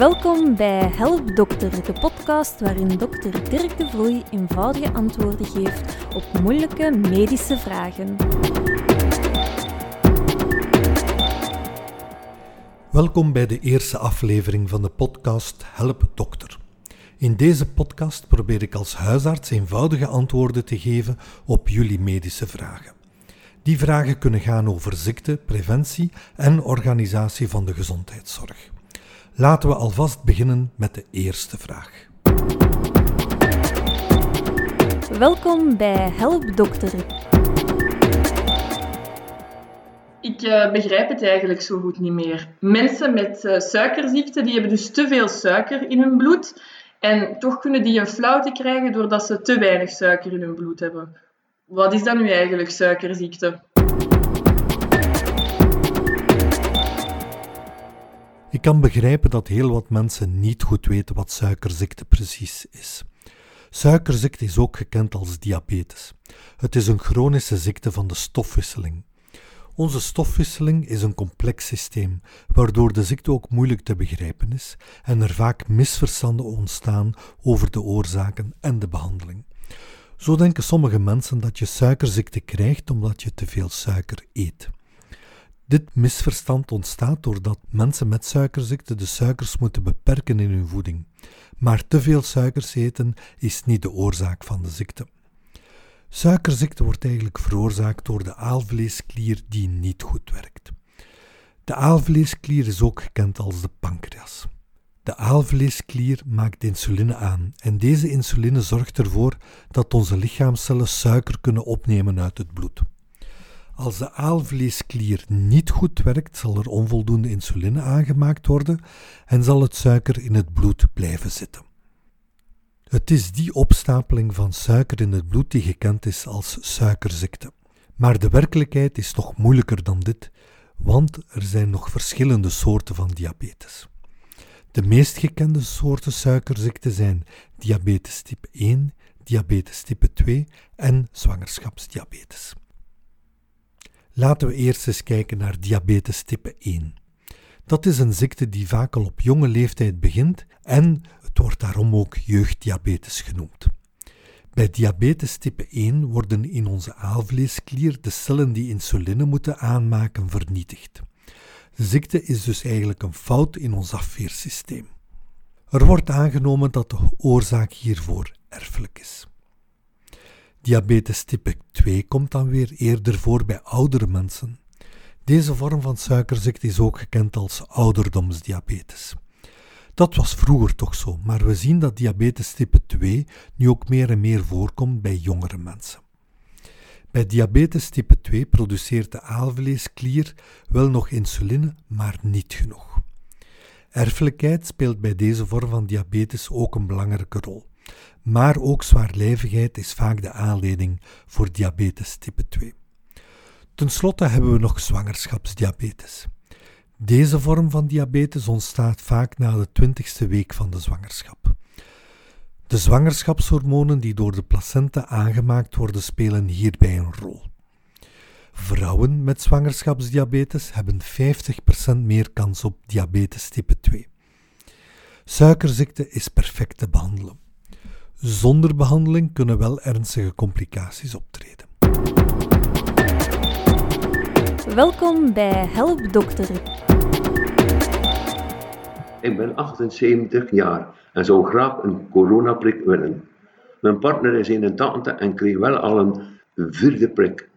Welkom bij Help Dokter, de podcast waarin dokter Dirk de Vloei eenvoudige antwoorden geeft op moeilijke medische vragen. Welkom bij de eerste aflevering van de podcast Help Dokter. In deze podcast probeer ik als huisarts eenvoudige antwoorden te geven op jullie medische vragen. Die vragen kunnen gaan over ziekte, preventie en organisatie van de gezondheidszorg. Laten we alvast beginnen met de eerste vraag. Welkom bij Help Dokter. Ik uh, begrijp het eigenlijk zo goed niet meer. Mensen met uh, suikerziekte die hebben dus te veel suiker in hun bloed en toch kunnen die een flauwte krijgen doordat ze te weinig suiker in hun bloed hebben. Wat is dan nu eigenlijk suikerziekte? Ik kan begrijpen dat heel wat mensen niet goed weten wat suikerziekte precies is. Suikerziekte is ook gekend als diabetes. Het is een chronische ziekte van de stofwisseling. Onze stofwisseling is een complex systeem, waardoor de ziekte ook moeilijk te begrijpen is en er vaak misverstanden ontstaan over de oorzaken en de behandeling. Zo denken sommige mensen dat je suikerziekte krijgt omdat je te veel suiker eet. Dit misverstand ontstaat doordat mensen met suikerziekte de suikers moeten beperken in hun voeding. Maar te veel suikers eten is niet de oorzaak van de ziekte. Suikerziekte wordt eigenlijk veroorzaakt door de aalvleesklier die niet goed werkt. De aalvleesklier is ook gekend als de pancreas. De aalvleesklier maakt insuline aan en deze insuline zorgt ervoor dat onze lichaamcellen suiker kunnen opnemen uit het bloed. Als de aalvleesklier niet goed werkt, zal er onvoldoende insuline aangemaakt worden en zal het suiker in het bloed blijven zitten. Het is die opstapeling van suiker in het bloed die gekend is als suikerziekte. Maar de werkelijkheid is nog moeilijker dan dit, want er zijn nog verschillende soorten van diabetes. De meest gekende soorten suikerziekte zijn diabetes type 1, diabetes type 2 en zwangerschapsdiabetes. Laten we eerst eens kijken naar diabetes type 1. Dat is een ziekte die vaak al op jonge leeftijd begint en het wordt daarom ook jeugddiabetes genoemd. Bij diabetes type 1 worden in onze aalvleesklier de cellen die insuline moeten aanmaken vernietigd. De ziekte is dus eigenlijk een fout in ons afweersysteem. Er wordt aangenomen dat de oorzaak hiervoor erfelijk is. Diabetes type 2 komt dan weer eerder voor bij oudere mensen. Deze vorm van suikerziekte is ook gekend als ouderdomsdiabetes. Dat was vroeger toch zo, maar we zien dat diabetes type 2 nu ook meer en meer voorkomt bij jongere mensen. Bij diabetes type 2 produceert de aalvleesklier wel nog insuline, maar niet genoeg. Erfelijkheid speelt bij deze vorm van diabetes ook een belangrijke rol. Maar ook zwaarlijvigheid is vaak de aanleiding voor diabetes type 2. Ten slotte hebben we nog zwangerschapsdiabetes. Deze vorm van diabetes ontstaat vaak na de twintigste week van de zwangerschap. De zwangerschapshormonen die door de placenta aangemaakt worden spelen hierbij een rol. Vrouwen met zwangerschapsdiabetes hebben 50% meer kans op diabetes type 2. Suikerziekte is perfect te behandelen. Zonder behandeling kunnen wel ernstige complicaties optreden. Welkom bij Help Dokter. Ik ben 78 jaar en zou graag een coronaprik willen. Mijn partner is 81 en kreeg wel al een vierde prik.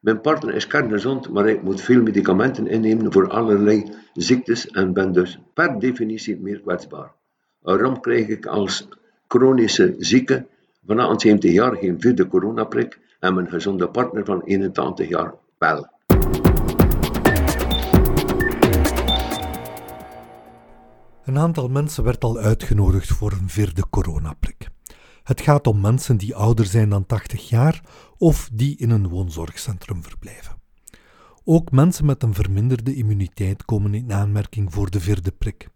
Mijn partner is kerngezond, maar ik moet veel medicamenten innemen voor allerlei ziektes en ben dus per definitie meer kwetsbaar. Waarom krijg ik als chronische zieke van 78 jaar geen vierde coronaprik en mijn gezonde partner van 81 jaar wel. Een aantal mensen werd al uitgenodigd voor een vierde coronaprik. Het gaat om mensen die ouder zijn dan 80 jaar of die in een woonzorgcentrum verblijven. Ook mensen met een verminderde immuniteit komen in aanmerking voor de vierde prik.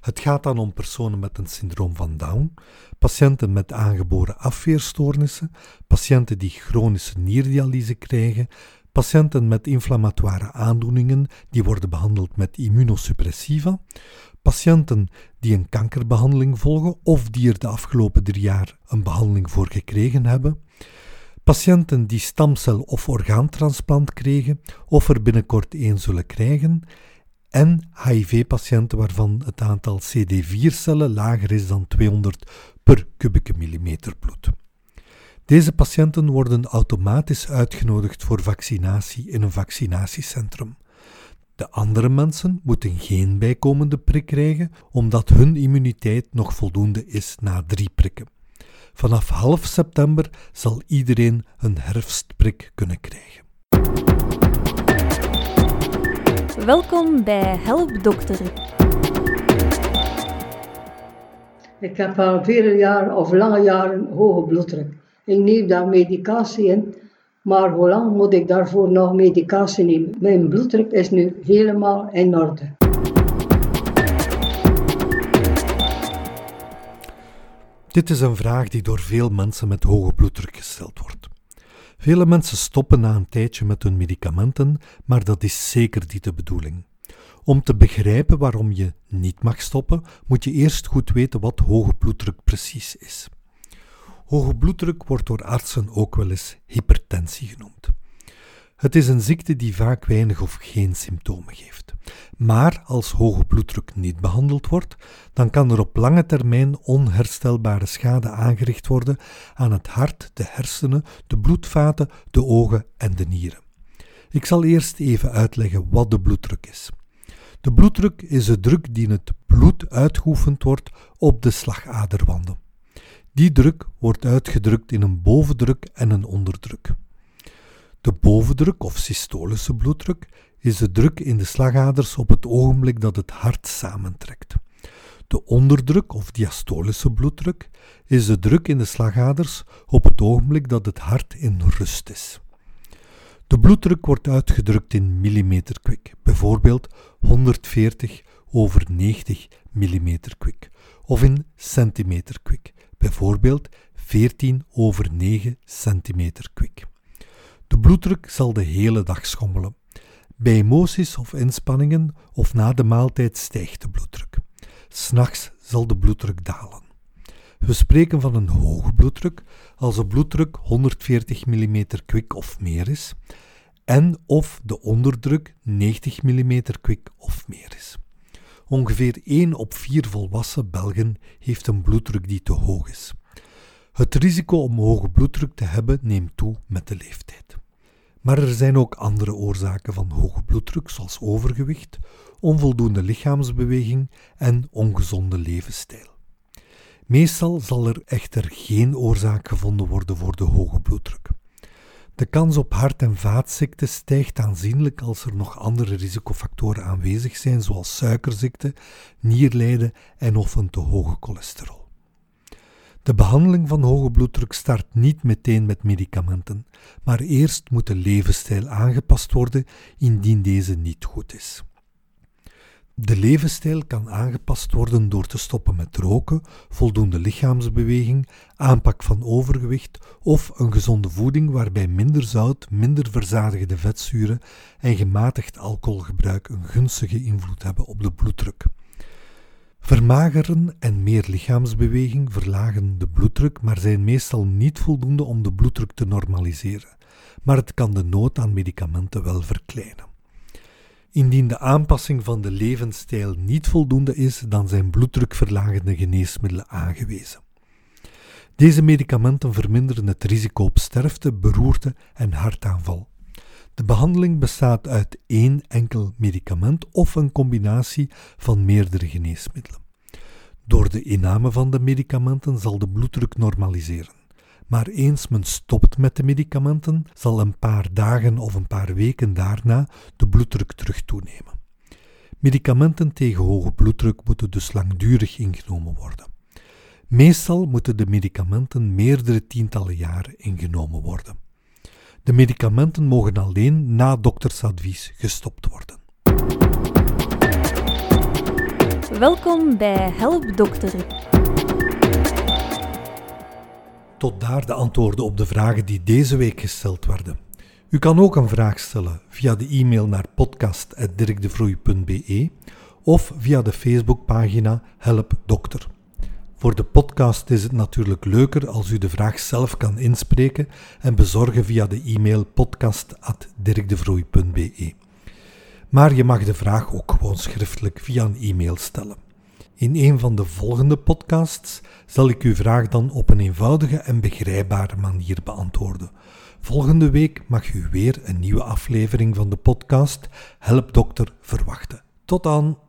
Het gaat dan om personen met een syndroom van Down, patiënten met aangeboren afweerstoornissen, patiënten die chronische nierdialyse krijgen, patiënten met inflammatoire aandoeningen die worden behandeld met immunosuppressiva, patiënten die een kankerbehandeling volgen of die er de afgelopen drie jaar een behandeling voor gekregen hebben, patiënten die stamcel- of orgaantransplant kregen of er binnenkort een zullen krijgen, en HIV-patiënten waarvan het aantal CD4-cellen lager is dan 200 per kubieke millimeter bloed. Deze patiënten worden automatisch uitgenodigd voor vaccinatie in een vaccinatiecentrum. De andere mensen moeten geen bijkomende prik krijgen, omdat hun immuniteit nog voldoende is na drie prikken. Vanaf half september zal iedereen een herfstprik kunnen krijgen. Welkom bij Help Dokter. Ik heb al vele jaren of lange jaren hoge bloeddruk. Ik neem daar medicatie in, maar hoe lang moet ik daarvoor nog medicatie nemen? Mijn bloeddruk is nu helemaal in orde. Dit is een vraag die door veel mensen met hoge bloeddruk gesteld wordt. Vele mensen stoppen na een tijdje met hun medicamenten, maar dat is zeker niet de bedoeling. Om te begrijpen waarom je niet mag stoppen, moet je eerst goed weten wat hoge bloeddruk precies is. Hoge bloeddruk wordt door artsen ook wel eens hypertensie genoemd. Het is een ziekte die vaak weinig of geen symptomen geeft. Maar als hoge bloeddruk niet behandeld wordt, dan kan er op lange termijn onherstelbare schade aangericht worden aan het hart, de hersenen, de bloedvaten, de ogen en de nieren. Ik zal eerst even uitleggen wat de bloeddruk is. De bloeddruk is de druk die in het bloed uitgeoefend wordt op de slagaderwanden. Die druk wordt uitgedrukt in een bovendruk en een onderdruk. De bovendruk of systolische bloeddruk is de druk in de slagaders op het ogenblik dat het hart samentrekt. De onderdruk of diastolische bloeddruk is de druk in de slagaders op het ogenblik dat het hart in rust is. De bloeddruk wordt uitgedrukt in millimeter kwik, bijvoorbeeld 140 over 90 millimeter kwik, of in centimeter kwik, bijvoorbeeld 14 over 9 centimeter kwik. De bloeddruk zal de hele dag schommelen. Bij emoties of inspanningen of na de maaltijd stijgt de bloeddruk. S'nachts zal de bloeddruk dalen. We spreken van een hoge bloeddruk als de bloeddruk 140 mm kwik of meer is en of de onderdruk 90 mm kwik of meer is. Ongeveer 1 op 4 volwassen Belgen heeft een bloeddruk die te hoog is. Het risico om hoge bloeddruk te hebben neemt toe met de leeftijd. Maar er zijn ook andere oorzaken van hoge bloeddruk, zoals overgewicht, onvoldoende lichaamsbeweging en ongezonde levensstijl. Meestal zal er echter geen oorzaak gevonden worden voor de hoge bloeddruk. De kans op hart- en vaatziekten stijgt aanzienlijk als er nog andere risicofactoren aanwezig zijn, zoals suikerziekte, nierlijden en of een te hoge cholesterol. De behandeling van hoge bloeddruk start niet meteen met medicamenten, maar eerst moet de levensstijl aangepast worden indien deze niet goed is. De levensstijl kan aangepast worden door te stoppen met roken, voldoende lichaamsbeweging, aanpak van overgewicht of een gezonde voeding waarbij minder zout, minder verzadigde vetzuren en gematigd alcoholgebruik een gunstige invloed hebben op de bloeddruk. Vermageren en meer lichaamsbeweging verlagen de bloeddruk, maar zijn meestal niet voldoende om de bloeddruk te normaliseren. Maar het kan de nood aan medicamenten wel verkleinen. Indien de aanpassing van de levensstijl niet voldoende is, dan zijn bloeddrukverlagende geneesmiddelen aangewezen. Deze medicamenten verminderen het risico op sterfte, beroerte en hartaanval. De behandeling bestaat uit één enkel medicament of een combinatie van meerdere geneesmiddelen. Door de inname van de medicamenten zal de bloeddruk normaliseren. Maar eens men stopt met de medicamenten, zal een paar dagen of een paar weken daarna de bloeddruk terug toenemen. Medicamenten tegen hoge bloeddruk moeten dus langdurig ingenomen worden. Meestal moeten de medicamenten meerdere tientallen jaren ingenomen worden. De medicamenten mogen alleen na doktersadvies gestopt worden. Welkom bij Help Dokter. Tot daar de antwoorden op de vragen die deze week gesteld werden. U kan ook een vraag stellen via de e-mail naar podcast.dirkdevroei.be of via de Facebookpagina Help Dokter. Voor de podcast is het natuurlijk leuker als u de vraag zelf kan inspreken en bezorgen via de e-mail podcast.dirkdevroei.be. Maar je mag de vraag ook gewoon schriftelijk via een e-mail stellen. In een van de volgende podcasts zal ik uw vraag dan op een eenvoudige en begrijpbare manier beantwoorden. Volgende week mag u weer een nieuwe aflevering van de podcast Help Dokter verwachten. Tot dan!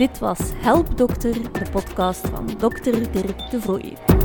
Dit was Help Dokter, de podcast van Dr. Dirk de Vrooij.